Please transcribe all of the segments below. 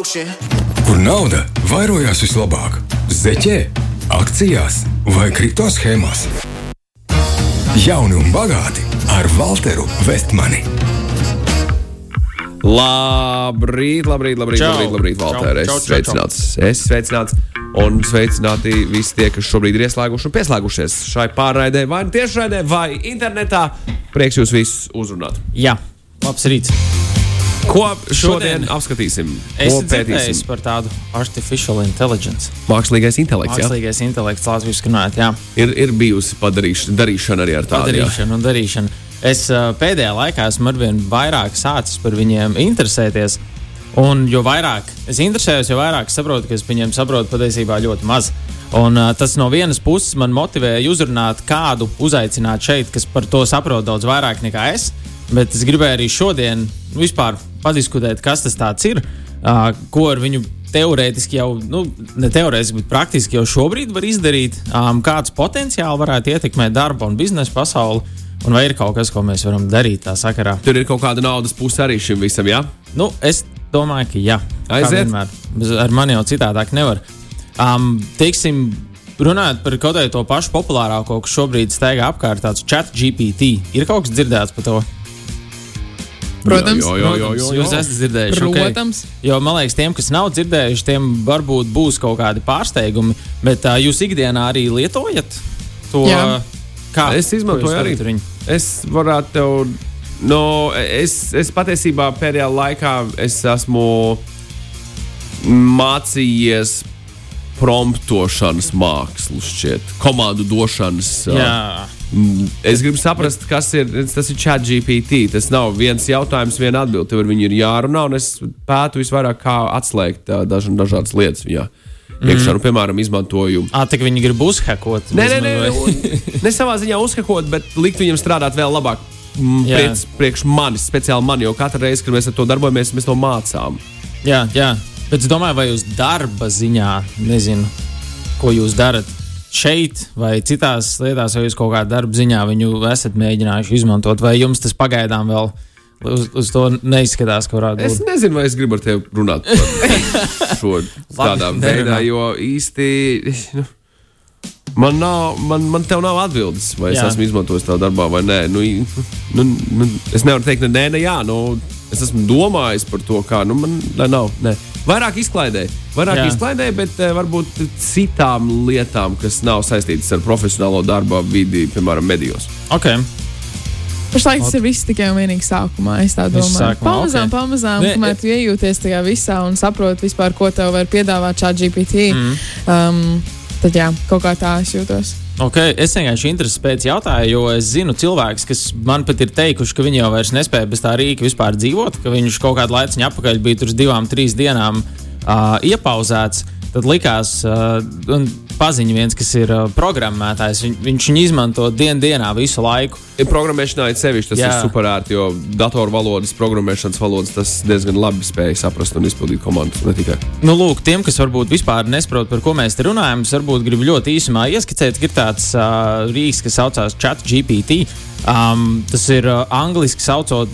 Kur nauda vairojās vislabāk? Zeķē, akcijās vai kripto schēmās? Jauni un bagāti ar Walteru Vestmani. Labrīt, labrīt, labrīt, Čau. labrīt, labrīt Valter. Čau, Es sveicināts, es sveicināts. Un sveicināti visi tie, kas šobrīd ir ieslēguši un pieslēgušies šai pārraidē, vai nu tiešraidē, vai internetā. Prieks jūs visus uzrunāt. Jā, labs rīts. Ko šodien, Šodien apskatīsim? Es dzirdēju par tādu artificial intelligence. Mākslīgais intelekts. Jā? Mākslīgais intelekts, latviešu runājot, jā. Ir, ir bijusi padarīšana, darīšana arī ar tādu. jā. Padarīšana un darīšana. Es pēdējā laikā esmu arvien vairāk sācis par viņiem interesēties. Un jo vairāk es interesējos, jo vairāk saprotu, ka es viņiem saprotu patiesībā ļoti maz. Un, uh, tas no vienas puses man motivēja uzrunāt kādu, uzaicināt šeit, kas par to saprot daudz vairāk nekā es. Bet es gribēju arī šodien vispār padiskutēt, kas tas ir, uh, ko ar viņu teorētiski jau, nu, ne teorētiski, bet praktiski jau šobrīd var izdarīt, um, kāds potenciāli varētu ietekmēt darba un biznesa pasauli. Un vai ir kaut kas, ko mēs varam darīt tā sakarā? Tur ir kaut kāda naudas puse arī šim visam, jā? Nu, es domāju, ka jā. Aiziet. Ar mani jau citādāk nevar. Um, teiksim, runājot par kaut kādu to pašu populārāko, kas šobrīd staigā apkārt, tāds chat GPT. Ir kaut kas dzirdēts par to? Protams, Jā, jā, jā, jā, jā. Jūs esat dzirdējuši. Protams. Jo man liekas, tiem, kas nav dzirdējuši, tiem varbūt būs kaut kādi pārsteigumi. Bet uh, jūs ikdienā arī lietojat to? Jā. Kā Es izmantoju arī. viņu? Es varētu tev. No, es, es patiesībā pēdējā laikā es esmu mācījies promptošanas mākslu, šķiet, komandu došanas. Mm, Es gribu saprast, kas ir tas ir chat GPT. Tas nav viens jautājums, viena atbilde. Tev ar viņu ir jārunā, un es pētu visvairāk, kā atslēgt daž, dažādas lietas. Jā. Iekšā, nu, piemēram, izmantoju. Ah, tā viņi grib uzhakot. Nē, nē, nē, un- ne savā ziņā uzskakot, bet likt viņam strādāt vēl labāk. Mm. Priekš, priekš manis, speciāli man, jo katru reizi, kad mēs ar to darbojamies, mēs to mācām. Jā, jā. Bet es domāju, vai jūs darba ziņā, nezinu, ko jūs darat šeit vai citās lietās, vai jūs kaut kādā darba ziņā viņu esat mēģinājuši izmantot, vai jums tas pagaidām vēl uz, uz to neizskatās, ka varētu Es būt. nezinu, vai es gribu ar tevi runāt par šo tādā veidā, jo īsti. Nu, Man nav, man, man tev nav atbildes, vai es Jā. esmu izmantojis tā darbā vai nē. Nu, nu, nu, es nevaru teikt, ne, nē, ne, jā. Nu, es esmu domājis par to, kā. Nu, man lai nav. Nē. Vairāk izklaidē, vairāk Jā. izklaidē, bet eh, varbūt citām lietām, kas nav saistītas ar profesionālo darba vidi, piemēram, medijos. Okay. Pašlaik tas ir viss tikai un vienīgi sākumā. Es tā domāju. sākumā, Pamazām, ok. pamazām, Ne, kamēr tu iejūties tajā visā un saproti vispār, ko tev var piedāvāt šā GPT. Mm. Um, tad jā, kaut kā tā es jūtos. Okay. Es vienkārši intereses pēc jautāju, jo es zinu cilvēkus, kas man pat ir teikuši, ka viņi jau vairs nespēja bez tā rīka vispār dzīvot, ka viņš kaut kādu laiku atpakaļ bija tur uz divām, trīs dienām uh, iepauzēts. Tad likās, uh, un paziņa viens, kas ir uh, programmētājs, viņ, viņš viņu izmanto dienu dienā visu laiku. Ja Programmēšanā ir sevišķi tas Jā. ir superērti, jo datoru valodas, programmēšanas valodas tas diezgan labi spēj saprast un izpildīt komandas. Ne tikai. Nu, lūk, tiem, kas varbūt vispār nesaprot, par ko mēs te runājam, es varbūt gribu ļoti īsumā ieskicēt, ka ir tāds uh, rīks, kas saucās ChatGPT. Um, tas ir uh, angļuiski saucot,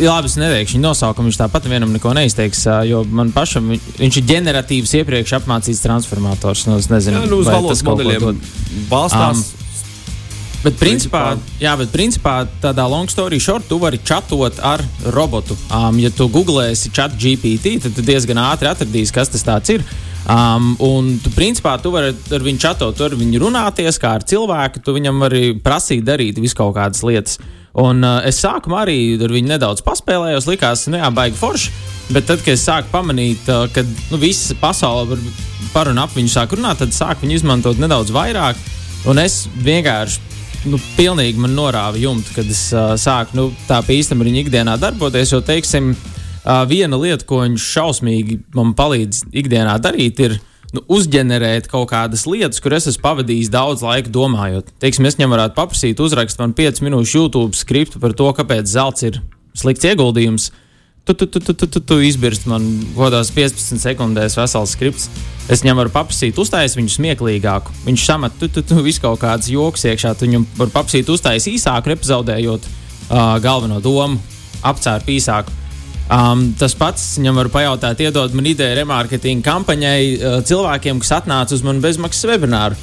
labi, es neteikšu viņa nosaukumu, viņš tāpat vienam neko neizteiks, uh, jo man pašam vi- viņš ir ģeneratīvs iepriekš apmācīts transformators. Nu, es nezinu, Nu, uz vai valodas modeļiem balstās. Bet, principā, Principā- jā, bet principā tādā long story short, tu vari chatot ar robotu. Um, ja tu googlēsi chat GPT, tad tu diezgan ātri atradīsi, kas tas ir. Um, un tu, principā, tu vari ar viņu chatot, tu vari viņu runāties kā ar cilvēku, tu viņam vari prasīt darīt visu kaut kādas lietas. Un uh, es sākumā arī ar viņu nedaudz paspēlējos, likās, nu jā, baigi forši. Bet tad, kad es sāku pamanīt, uh, ka nu, visa pasaule var par un ap viņu sāk runāt, tad sāku viņu izmantot nedaudz vairāk. Un es vienkārši nu, pilnīgi man norāva jumtu, kad es uh, sāku nu, tā pa īstam ar viņu ikdienā darboties. Jo, teiksim, uh, viena lieta, ko viņš šausmīgi man palīdz ikdienā darīt, ir nu, uzģenerēt kaut kādas lietas, kur es esmu pavadījis daudz laika domājot. Teiksim, es viņam varētu paprasīt, uzrakstīt man 5 minūšu YouTube skriptu par to, kāpēc zelts ir slikts ieguldījums. Tu, tu, tu, tu, tu, tu, tu izbirst man kaut kādās 15 sekundēs vesels skripts. Es viņam varu paprasīt, uztaisīt viņu smieklīgāku. Viņš samet, tu, tu, tu visu kaut kādas joks iekšā. Tu viņam var paprasīt, uztaisīt īsāku, nepazaudējot uh, galveno domu, apcērt īsāku. Um, tas pats viņam var pajautāt, iedod man ideju remarketinga kampaņai uh, cilvēkiem, kas atnāca uz manu bezmaksas webināru.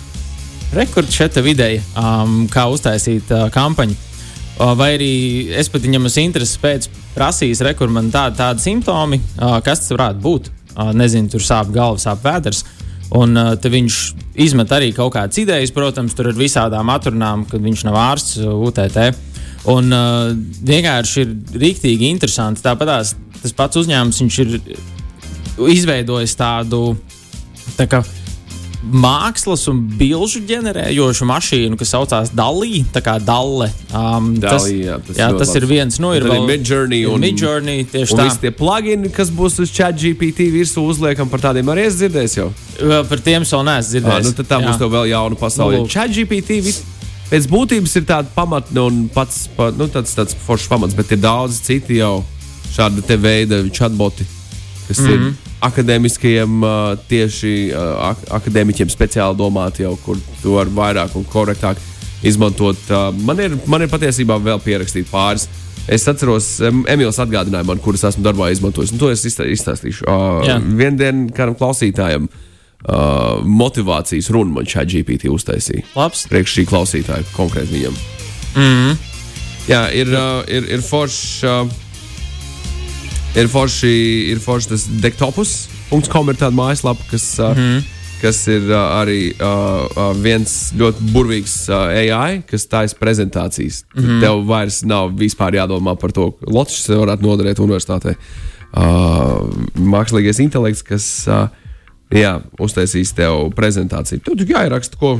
Rekords šeit ideja, um, kā uztaisīt uh, kampaņu. Uh, vai arī es pat viņam esmu intereses pēc prasījis, rekur man tādi, tādi simptomi, uh, kas tas varētu būt. Uh, nezinu, tur sāp galva, sāp vēders. Un uh, viņš izmet arī kaut kādas idejas, protams, tur ar visādām atrunām, kad viņš nav ārsts UTT. Un uh, vienkārši ir rīktīgi interesanti. Tāpat tās, tas pats uzņēmums ir izveidojis tādu tā kā, mākslas un bilžu ģenerējošu mašīnu, kas saucās Dalī, Dalle. Um, Dalī, tas, jā, tas jā, tas ir viens no Tad ir vēl Midjourney un- Midjourney, tieši Un tie plugini, kas būs uz chat GPT virsū uzliekam, par tādiem arī es dzirdēju Par tiem vēl neesmu dzirdējis. nu tad tā būs Jā. tev vēl jauna pasaule. Nu, lūk. Chat GPT vis- pēc būtības ir tāda pamatne un pats pa, nu, tāds, tāds foršs pamats, bet ir daudz citi jau šāda te veida chatboti, kas mm -hmm. Mhm. ir akadēmiskajiem, uh, tieši ak akadēmiķiem speciāli domāti jau, kur tu vari vairāk un korektāk izmantot. Man, ir, man ir patiesībā vēl pierakstīti pāris. Es atceros, em, Emīls atgādināja man, kuras esmu darbā izmantojis. Un to es izstā- izstāstīšu. Uh. Vienu dienu kādam klausītājam uh, motivācijas runu man šā GPT uztaisīja. Labs. Priekš šī klausītāja konkrēti viņam. Mm. Jā, ir, uh, ir, ir forši. Uh, ir forši, ir forši tas dektopus.com ir tāda mājaslapa, kas, uh, mm. kas ir uh, arī uh, uh, viens ļoti burvīgs uh, AI, kas taisa prezentācijas. Mm -hmm. Tev vairs nav vispār jādomā par to, ka Latvijas varētu noderēt universitātei. Uh, mākslīgais intelekts, kas uh, jā, uztaisīs tev prezentāciju. Tur jāieraksta, ko,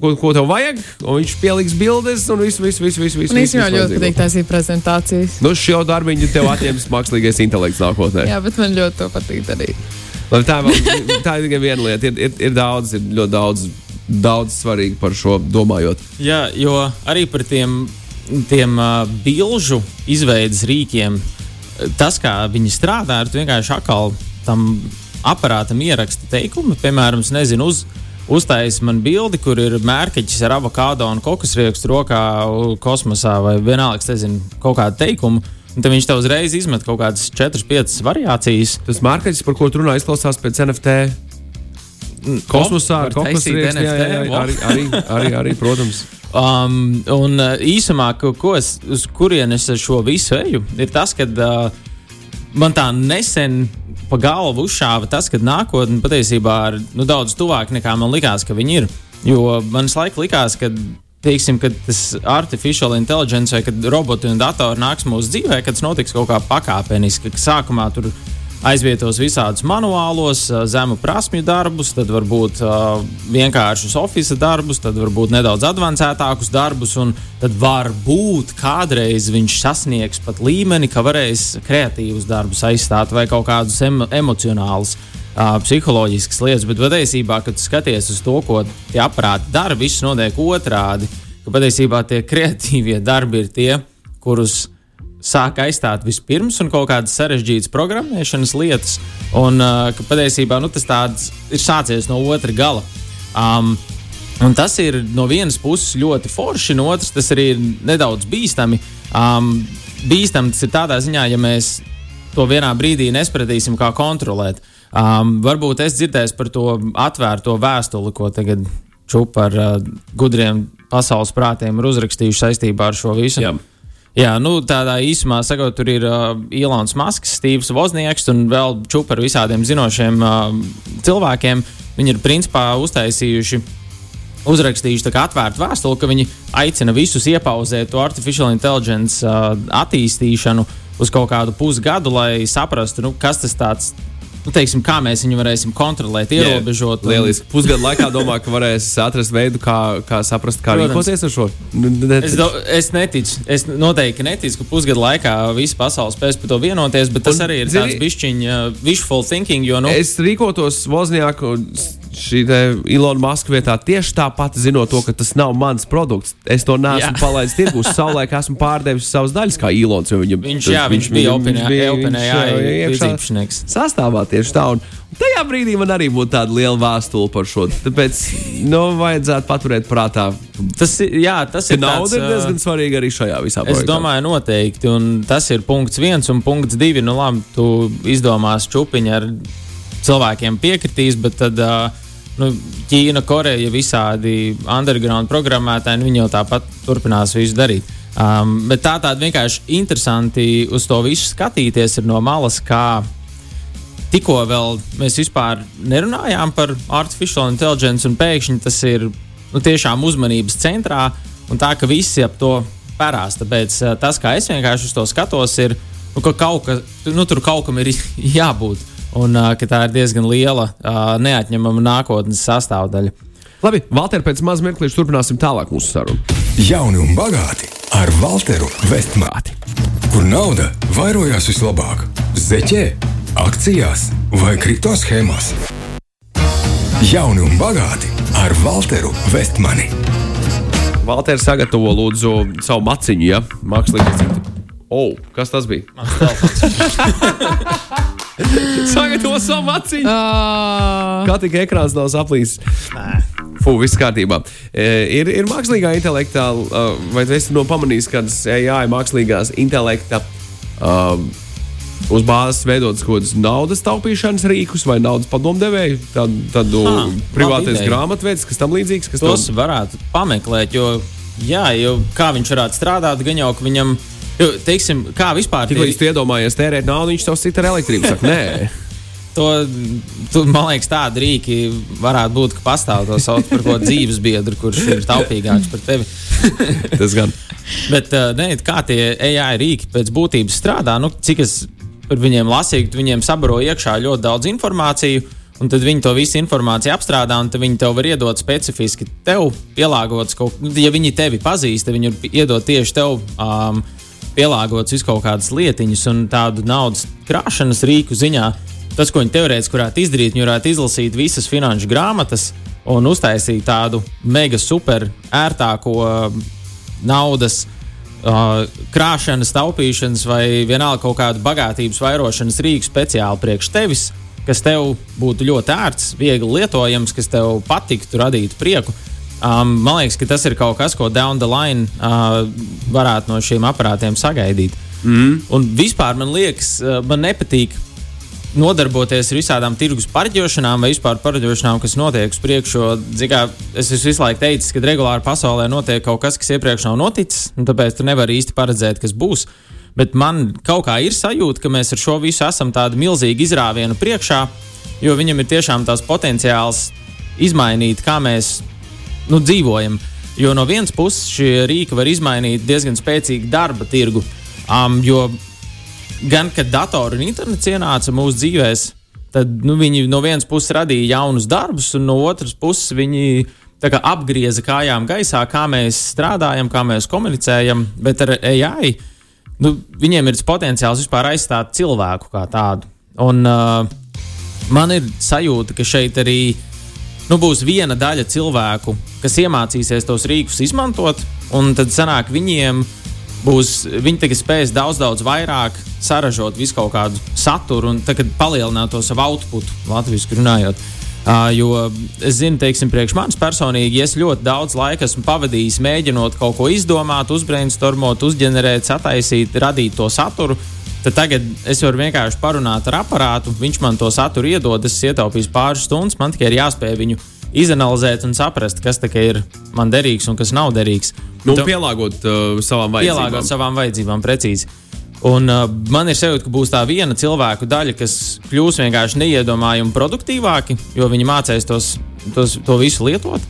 ko, ko tev vajag, un viņš pieliks bildes un visu, visu, visu. visu, visu Man īstenībā visu ļoti patīk taisīt prezentācijas. Nu, šo darbiņu tev atņems mākslīgais intelekts nākotnē. Jā, bet man ļoti to patīk darīt. Labi, tā, vēl, tā ir tikai viena lieta. Ir, ir, ir daudz, ir ļoti daudz, daudz svarīgi par šo domājot. Jā, jo arī par tiem, tiem uh, bilžu izveidas rīkiem, tas, kā viņi strādā, ir tu vienkārši atkal tam aparātam ieraksta teikumu. Piemēram, nezinu, uz, uztaisīt man bildi, kur ir mērķis ar avokado un kokosriekstu rokā u- kosmosā vai vienalga, nezinu, kaut kādu teikumu. Un tad viņš tev uzreiz izmet kaut kādas 4, 5 variācijas. Tas mārketis, par ko tu runā, izklausās pēc NFT. Kosmosā, var kosmosā taisīt rieksts, jā, jā, jā, NFT, arī, arī, arī, arī, protams. Um, un uh, īsumā, ko, es, uz kurienes es šo visu eju, ir tas, ka uh, man tā nesen pa galvu uzšāva tas, ka nākotne patiesībā ir nu, daudz tuvāk nekā man likās, ka viņi ir. Jo man laiku likās, ka teiksim, kad tas artificial intelligence vai kad roboti un datori nāks mūsu dzīvē, kad tas notiks kaut kā pakāpeniski, ka sākumā tur aizvietos visādus manuālos, zemu prasmju darbus, tad varbūt uh, vienkāršus oficiālus darbus, tad varbūt nedaudz avansētākus darbus, un tad varbūt kādreiz viņš sasniegs pat līmeni, ka varēs kreatīvus darbus aizstāt vai kaut kādus emo emocionālus. Uh, psiholoģiskas lietas, bet patiesībā, kad skaties uz to, ko tie aparāti dara, viss notiek otrādi. Ka patiesībā tie kreatīvie darbi ir tie, kurus sāk aizstāt vispirms, un kaut kādas sarežģītas programmēšanas lietas. Un uh, patiesībā nu, tas tāds ir sācies no otra gala. Um, un tas ir no vienas puses ļoti forši, no otras tas arī ir nedaudz bīstami. Um, bīstami tas ir tādā ziņā, ja mēs to vienā brīdī nespratīsim, kā kontrolēt. Um, varbūt es dzirdēju par to atvērto vēstuli, ko tagad čūpa ar uh, gudriem pasaules prātiem ir uzrakstījuši saistībā ar šo visu. Jā. Jā, nu, tādā īsumā sakot, tur ir uh, Ilons Masks, Steve's Voznieks un vēl čūpa ar visādiem zinošiem uh, cilvēkiem. Viņi ir principā uztaisījuši uzrakstījuši tā kā atvērtu vēstuli, ka viņi aicina visus iepauzēt to artificial intelligence uh, attīstīšanu uz kaut kādu pusgadu, lai saprastu, nu, kas tas. Nu, teiksim, kā mēs viņu varēsim kontrolēt, ierobežot. un- Lieliski. Pusgadu laikā domā, ka varēs atrast veidu, kā, kā saprast, kā rīkoties ar šo. Es, do, es neticu. Es noteikti neticu, ka pusgadu laikā visa pasaule spēs par to vienoties, bet tas Un, arī ir zini- tāds bišķiņa uh, wishful thinking. Jo, nu, Es rīkotos Vozņāku šī Ilona Maska vietā tieši tāpat zinot to, ka tas nav mans produkts. Es to neesmu palaidis tirgus. Savulaik esmu pārdevis savas daļas kā Ilons. Viņa, Viņš, jā, viņš, bija viņš iekšā līdziepašnieks. Sastāvā tieši tā. Un tajā brīdī man arī būtu tāda liela vēstule par šo. Tāpēc, nu, vajadzētu paturēt prātā, Tas, ir- jā, tas ir nauda tāds, ir diezgan svarīga arī šajā visā Es projektā. domāju, noteikti. Un tas ir punkts viens un punkts divi. Nu, labi, tu izdomās čūpiņu ar cilvēkiem piekritīs, bet tad nu, Ķīna, Koreja, visādi underground programmētāji, nu, viņi jau tāpat turpinās visu darīt. Um, bet tā tāda vienkārši interesanti uz to visu skatīties no malas, kā tikko vēl mēs vispār nerunājām par artificial intelligence, un pēkšņi tas ir nu, tiešām uzmanības centrā, un tā ka visi ap to pērās. Tāpēc tas, kā es vienkārši uz to skatos, ir, nu, ka kaut, ka, nu, tur kaut kam ir jābūt, un uh, ka tā ir diezgan liela, uh, neatņemama nākotnes sastāvdaļa. Labi, Valter, pēc maz mirklīša turpināsim tālāk mūsu sarunu. Jauni un bagāti ar Walteru Vestmāti. Kur nauda vairojās vislabāk? Zeķē, akcijās vai kripto schēmās? Jauni un bagāti ar Walteru Vestmani. Valter sagatavo lūdzu savu maciņu, ja mākslinieks. Oh, kas tas bija? Sagatavo savu maciņu! Uh, Kā tik ekrāns nav saplīsis? Fū, viss kārtībā. E, ir, ir mākslīgā intelekta, uh, vai tu esi no pamanījis, kādas AI mākslīgās intelekta um, uz bāzes veidotas kaut kādas naudas taupīšanas rīkus vai naudas padomdevēju, tad, tādu Ha, privātais grāmatvedis, kas tam līdzīgs, kas Tos tev- varētu pameklēt, jo, jā, jo kā viņš varētu strādāt, gan jau ka viņam, jo, teiksim, kā vispār Tik līdz tu iedomājies tērēt naudu, viņš tev sit ar elektrību. Saka, nē, To, tu, man liekas, tādi rīki varētu būt, ka pastāv to sauc par ko dzīves biedru, kurš ir taupīgāks par tevi. tas gan. Bet uh, ne, kā tie AI rīki pēc būtības strādā, nu, cik es par viņiem lasīju, viņiem sabaro iekšā ļoti daudz informāciju. Un tad viņi to visu informāciju apstrādā, un viņi tev var iedot specifiski tev pielāgots kaut ko. Ja viņi tevi pazīst, tad viņi var iedot tieši tev um, pielāgots visu kaut kādas lietiņas un tādu naudas krāšanas rīku ziņā. Tas, ko viņi teorētiski varētu izdarīt, viņi varētu izlasīt visas finanšu grāmatas un uztaisīt tādu mega super ērtāko um, naudas uh, krāšanas, taupīšanas vai vienalga kaut kādu bagātības vairošanas rīku speciāli priekš tevis, kas tev būtu ļoti ērts, viegli lietojams, kas tev patiktu, radītu prieku. Um, man liekas, ka tas ir kaut kas, ko down the line uh, varētu no šiem aparātiem sagaidīt. Mm. Un vispār man liekas, uh, man nepatīk nodarboties ar visādām tirgus pārģošanām vai vispār pārģošanām, kas notiek uz priekšu. Zikā, es visu laiku teicis, ka regulāri pasaulē notiek kaut kas, kas iepriekš nav noticis, un tāpēc tu nevari īsti paredzēt, kas būs. Bet man kaut kā ir sajūta, ka mēs ar šo visu esam tādu milzīgu izrāvienu priekšā, jo viņam ir tiešām tās potenciāls izmainīt, kā mēs nu, dzīvojam. Jo no vienas puses šie rīki var izmainīt diezgan spēcīgu darba tirgu. Um, jo gan kad datori un internets ienāca mūsu dzīvēm, tad nu, viņi no vienas puses radīja jaunus darbus, un no otras puses viņi kā apgrieza kājām gaisā, kā mēs strādājam, kā mēs komunicējam. Bet ar AI nu, viņiem ir potenciāls vispār aizstāt cilvēku kā tādu. Un, uh, man ir sajūta, ka šeit arī nu, būs viena daļa cilvēku, kas iemācīsies tos rīkus izmantot, un tad sanāk viņiem būs, viņi tagad spēs daudz, daudz vairāk saražot visu kaut kādu saturu un palielināt to savu outputu, latviešu runājot. Uh, jo es zinu, teiksim, priekš manis personīgi, ja es ļoti daudz laika esmu pavadījis mēģinot kaut ko izdomāt, uzbrainstormot, uzģenerēt, sataisīt, radīt to saturu. Tad tagad es varu vienkārši parunāt ar aparātu, viņš man to saturu iedod, es ietaupīšu pāris stundas, man tikai ir jāspēj viņu izanalizēt un saprast, kas ir man derīgs un kas nav derīgs. Nu, Tu- pielāgot uh, savām vajadzībām. pielāgot savām vajadzībām, precīzi. Un, uh, man ir sajūta, ka būs tā viena cilvēku daļa, kas kļūs vienkārši neiedomājami produktīvāki, jo viņi mācīs tos, tos, to visu lietot.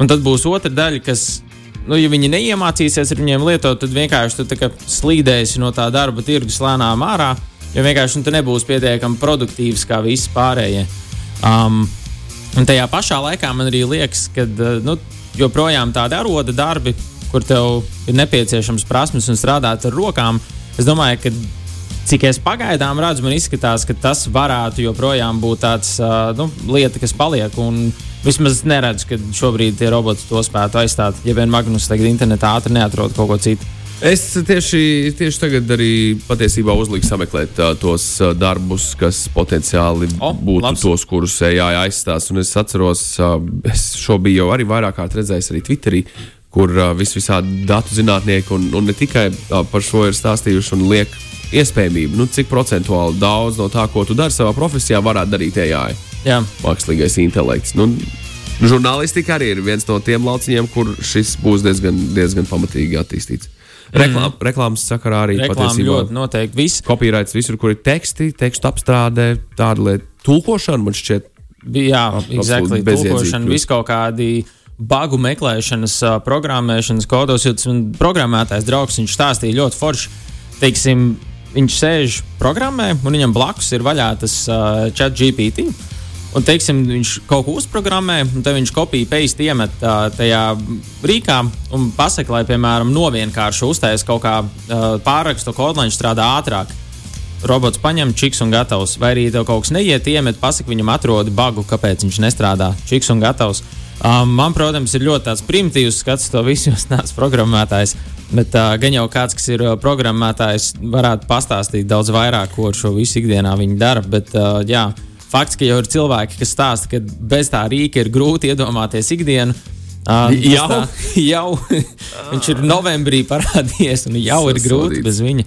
Un tad būs otra daļa, kas, nu, ja viņi neiemācīsies ar viņiem lietot, tad vienkārši tu slīdēsi no tā darba tirgus lēnām ārā, jo vienkārši nu, tu nebūsi pietiekami produktīvs kā visi pārējie. Um, Un tajā pašā laikā man arī liekas, ka uh, nu, joprojām tādi aroda darbi, kur tev ir nepieciešams prasmes un strādāt ar rokām, es domāju, ka cik es pagaidām redzu, man izskatās, ka tas varētu joprojām būt tāds uh, nu, lieta, kas paliek. Un vismaz es neredzu, ka šobrīd tie roboti to spētu aizstāt. Ja vien Magnus tagad internetā ātri neatrod kaut ko citu. Es tieši, tieši tagad arī patiesībā uzliku sameklēt uh, tos uh, darbus, kas potenciāli O, būtu labs. tos, kurus AI aizstās. Un es atceros, uh, es šo biju jau arī vairāk kārt redzējis arī Twitterī, kur uh, vis visādi datu zinātnieki un, un ne tikai uh, par šo ir stāstījuši un liek iespējamību, nu, cik procentuāli daudz no tā, ko tu dari savā profesijā, varētu darīt AI, Jā, mākslīgais intelekts. Nu, Žurnālistika arī ir viens no tiem lauciņiem, kur šis būs diezgan, diezgan pamatīgi attīstīts. Reklām, mm. Reklāmas sakarā arī reklāmas patiesībā ļoti noteikti. Viss Copyrights visur, kur ir teksti, tekstu apstrāde, tāda lieta, tulkošana man šķiet. jā, exactly, tulkošana, viss kaut kādi bagu meklēšanas, programmēšanas kodos, jo tas man programmētājs draugs, viņš stāstīja ļoti forši. Teiksim, viņš sēž programmē, un viņam blakus ir vaļā tas uh, chat GPT. Un, teiksim, viņš kaut ko uzprogrammē, un tad viņš kopiju paste iemet uh, tajā rīkā un pasaka, lai, piemēram, novienkārši uztaisītu kaut kā uh, pārrakstu kodu, lai viņš strādā ātrāk. Robots paņem čiks un gatavs. Vai arī tev kaut kas neiet, iemet, pasaka viņam, atrodi bagu, kāpēc viņš nestrādā. Čiks un gatavs. Um, man, protams, ir ļoti tāds primitīvs skats to visu, neesmu programmētājs. Bet uh, gan jau kāds, kas ir uh, programmētājs, varētu pastāstīt daudz vairāk, ko ar šo visu ikdienā viņi dara. Bet, uh, jā, fakts, ka jau ir cilvēki, kas stāsta, ka bez tā rīka ir grūti iedomāties ikdienu. Tas Jau? tā, jau viņš ir novembrī parādījies, un jau ir grūti bez viņa.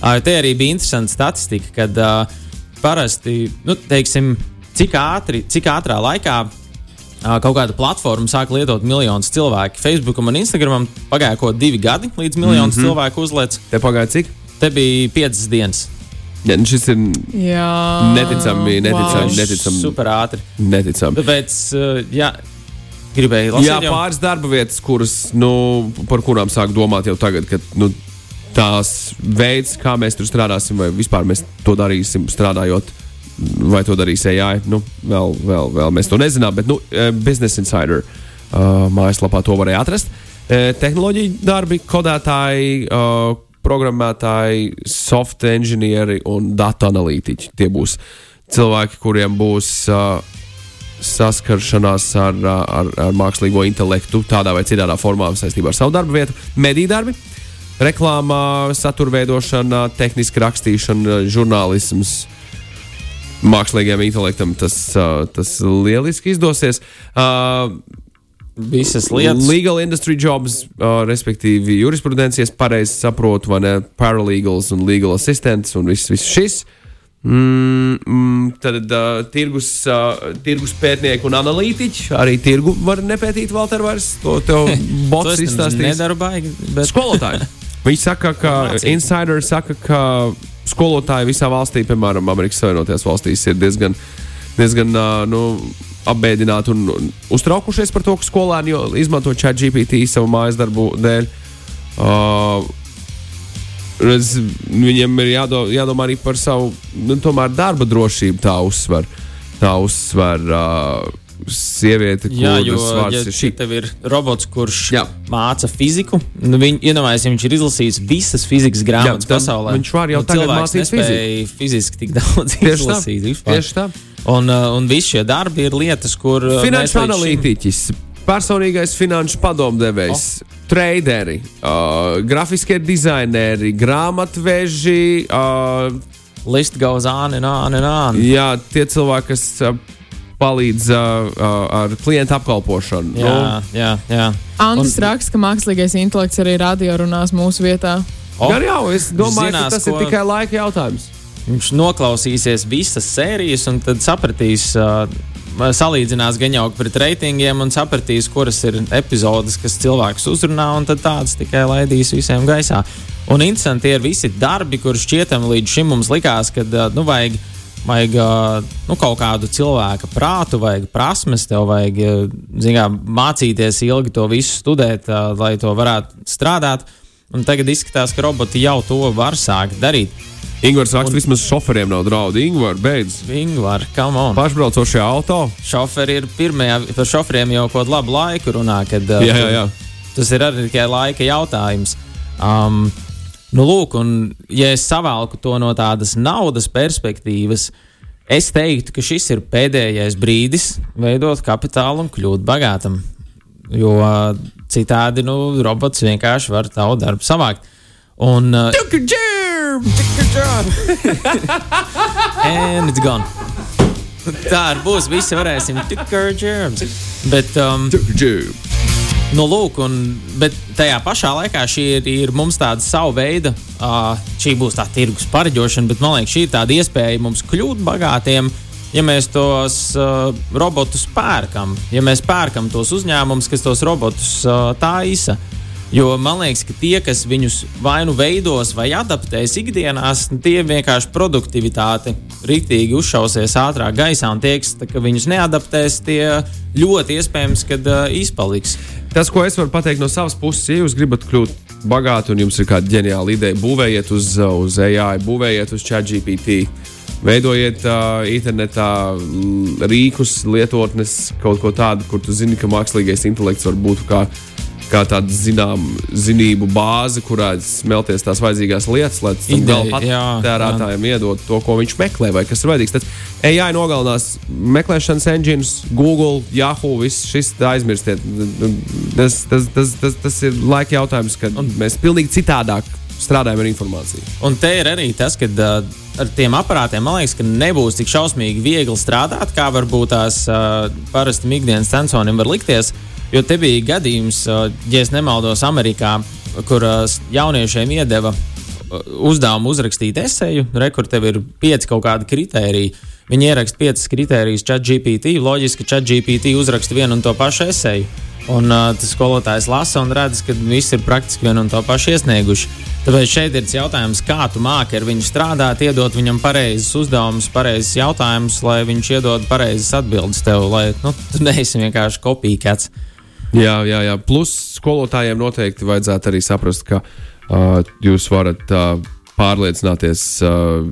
Uh, te arī bija interesanta statistika, kad uh, parasti, nu, teiksim, cik, ātri, cik ātrā laikā uh, kaut kāda platforma sāk lietot miljonus cilvēku. Facebookam un Instagramam pagāja kaut divi gadi, līdz miljonus mm -hmm. cilvēku uzlēc. Te pagāja cik? Te bija piecas dienas. Ja, nu šis ir Jā, Neticami, neticami, Wow. neticami. Super ātri. neticami. Tāpēc, uh, jā, gribēju lasīt. Jā, jau? pāris darba vietas, kuras, nu, par kurām sāk domāt jau tagad, kad nu, tās veids, kā mēs tur strādāsim, vai vispār mēs to darīsim, strādājot, vai to darīs AI. Nu, vēl, vēl, vēl mēs to nezinām, bet nu, eh, Business Insider uh, mājaslapā to varēja atrast. Eh, Tehnoloģiju darbi, kodētāji, uh, programmētāji, soft inženieri un datu analītiķi. Tie būs cilvēki, kuriem būs. Uh, saskaršanās ar, ar, ar mākslīgo intelektu tādā vai citā formā saistībā ar savu darbu vietu, mediju darbi, reklāmā, satura veidošana, tehniska rakstīšana, žurnālisms. Mākslīgajam intelektam tas, uh, tas lieliski izdosies. Visas lietas. Legal industry jobs, uh, respektīvi, jurisprudencijas, pareizi saprotu, vai ne? Paralegals un legal assistants un viss, viss šis. Mm, mm, tad uh, tirgus, uh, tirgus pētnieki un analītiķi arī tirgu var nepētīt, Valter, vairs to tev bots izstāstīs. nedaru baigi. Bet... Skolotāji. Viņi saka, ka insideri saka, ka skolotāji visā valstī, piemēram, Amerikas Savienotajās valstīs, ir diezgan, diezgan uh, nu, apbēdināti un, un uztraukušies par to, ka skolēni izmanto chat GPT savu mājas darbu dēļ. Uh, redz, viņiem ir jādo, jādomā arī par savu nu, tomēr darba drošību. Tā uzsver, tā uzsver uh, sieviete, Jā, kuras vārds ja ir šī. tev ir robots, kurš Jā. māca fiziku, nu, viņ, iedomājieties, ja viņš ir izlasījis visas fizikas grāmatas tad pasaulē. viņš var jau un tagad mācīt nespēja fiziski tik daudz Tieši tā. izlasīt. vispār. Tieši tā. Un, uh, un visi šie darbi ir lietas, kur. mēs Finanšu līdz šim- analītiķis, personīgais finanšu padomdevējs, oh. traderi, uh, grafiskie dizaineri, grāmatveži. Uh, List goes on and on and on. jā, tie cilvēki, kas uh, palīdz uh, uh, ar klientu apkalpošanu. Jā, jā, jā. Antis Un- raksta, ka mākslīgais intelekts arī radio runās mūsu vietā. O, Nu, jā, jau es domāju, zinās, ka tas ko- ir tikai laika jautājums. Viņš noklausīsies visas sērijas un tad sapratīs. Uh, Salīdzinās gan jau pret reitingiem un sapratīs, kuras ir epizodes, kas cilvēkus uzrunā, un tādas tikai laidīs visiem gaisā. Un interesanti ir visi darbi, kurus šķietam līdz šim mums likās, ka nu, vajag, vajag nu, kaut kādu cilvēka prātu, vajag prasmes, tev vajag zinā, mācīties ilgi to visu studēt, lai to varētu strādāt. Un tagad izskatās, ka roboti jau to var sākt darīt. Ingūns raksta, vismaz šoferiem nav draudu. Ingūns beidz. Vingvar, come on. Pašbraucošajā auto. Šoferi ir pirmie, par šoferiem jau kaut kādu labu laiku runā, kad Jā, jā, jā. tas ir arī tikai laika jautājums. Um, Nu, lūk, un ja es savalku to no tādas naudas perspektīvas, es teiktu, ka šis ir pēdējais brīdis veidot kapitālu un kļūt bagātam. Jo uh, citādi nu, robots vienkārši var tavu darbu savākt. Un, uh, and it's gone. Tā arī būs. Visi varēsim ar germs. Bet, um, nu, lūk, un, bet tajā pašā laikā šī ir, ir mums tāda sava veida, uh, šī būs tā tirgus pareģošana, bet man liekas, šī ir tāda iespēja mums kļūt bagātiem. Ja mēs tos uh, robotus pērkam, ja mēs pērkam tos uzņēmumus, kas tos robotus uh, taisa, uh, Jo man liekas, ka tie, kas viņus vai nu veidos, vai adaptēs ikdienās, tie vienkārši produktivitāti rītīgi uzšausies ātrāk gaisā, un tie, ka viņus neadaptēs, tie ļoti iespējams, ka uh, izpaliks. Tas, ko es varu pateikt no savas puses, ja jūs gribat kļūt bagāti un jums ir kāda ģeniāla ideja, būvējiet uz, uz AI, būvējiet uz ChatGPT. Veidojiet uh, internetā rīkus, lietotnes, kaut ko tādu, kur tu zini, ka mākslīgais intelekts var būt kā kā tāda zinām, zinību bāze, kurā smelties tās vajadzīgās lietas, lai tam gala patērētājiem iedod to, ko viņš meklē, vai kas ir vajadzīgs. Tad AI nogalinās meklēšanas engines, Google, Yahoo, viss šis aizmirstiet. Tas, tas, tas, tas, tas ir laika jautājums, kad un, mēs pilnīgi citādāk strādājam ar informāciju. Un te ir arī tas, ka uh, ar tiem aparātiem man liekas, ka nebūs tik šausmīgi viegli strādāt, kā varbūt tās uh, parasti ikdienas sensoriem var likties. Uh, Jo te bija gadījums, ja nemaldos, Amerikā, kur jauniešiem iedeva uzdevumu uzrakstīt esēju, rekur tev ir pieci kaut kādi kriteriji. Viņi ieraksta piecas kritērijas chat GPT. Loģiski, ka chat GPT uzraksta vienu un to pašu esēju. Un uh, tas skolotājs lasa un redz, ka visi ir praktiski vienu un to pašu iesnieguši. Tāpēc šeit ir jautājums, kā tu māki ar viņu strādāt, iedot viņam pareizus uzdevumus, pareizus jautājumus, lai viņš iedod pareizas atbildes tev, lai nu, tu neesi vienkārši kopīgāts. Jā, jā, jā. Plus skolotājiem noteikti vajadzētu arī saprast, ka uh, jūs varat uh, pārliecināties uh,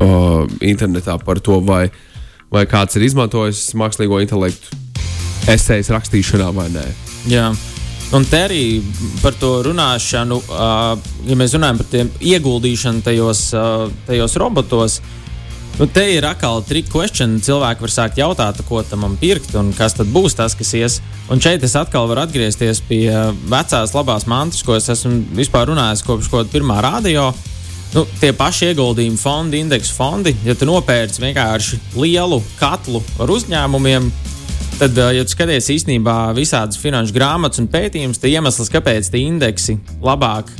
uh, internetā par to, vai, vai kāds ir izmantojis mākslīgo intelektu esejas rakstīšanā vai nē. Jā. Un te arī par to runāšanu, uh, ja mēs runājam par tiem ieguldīšanu tajos, uh, tajos robotos, uh, Nu, te ir atkal trika question. Cilvēki var sākt jautāt, ko tam pirkt un kas tad būs tas, kas ies. Un šeit es atkal varu atgriezties pie vecās labās mantas, ko es esmu vispār runājis kopš kaut kāda pirmā radio. Nu, tie paši ieguldījumi fondi, indeksu fondi, ja tu nopērci vienkārši lielu katlu ar uzņēmumiem, tad, ja tu skaties īstenībā visādas finanšu grāmatas un pētījumus, tad iemesls, kāpēc tie indeksi labāk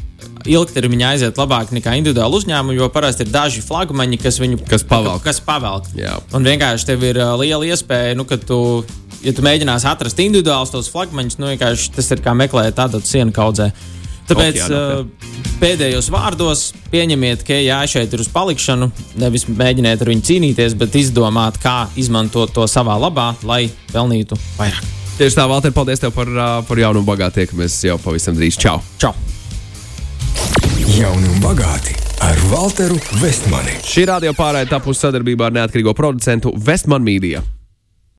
ilgtermiņā aiziet labāk nekā individuāli uzņēmumi, jo parasti ir daži flagmaņi, kas viņu kas pavelk. Kas pavelk. Jā. Un vienkārši tev ir uh, liela iespēja, nu, ka tu, ja tu mēģināsi atrast individuālus tos flagmaņus, nu, tas ir kā meklēt tādu sienu kaudzē. Tāpēc Okeāna, uh, pēdējos vārdos pieņemiet, ka jā, šeit ir uz palikšanu. Nevis mēģiniet ar viņu cīnīties, bet izdomāt, kā izmantot to savā labā, lai pelnītu vairāk. Tieši tā, Valter, paldies tev par, uh, par jaunu un bagātu tiekamies jau pavisam drīz. Čau! Čau. Jauni un bagāti ar Walteru Vestmani. Šī radio pārējai tapusi sadarbībā ar neatkarīgo producentu Vestmanu Mīdiju.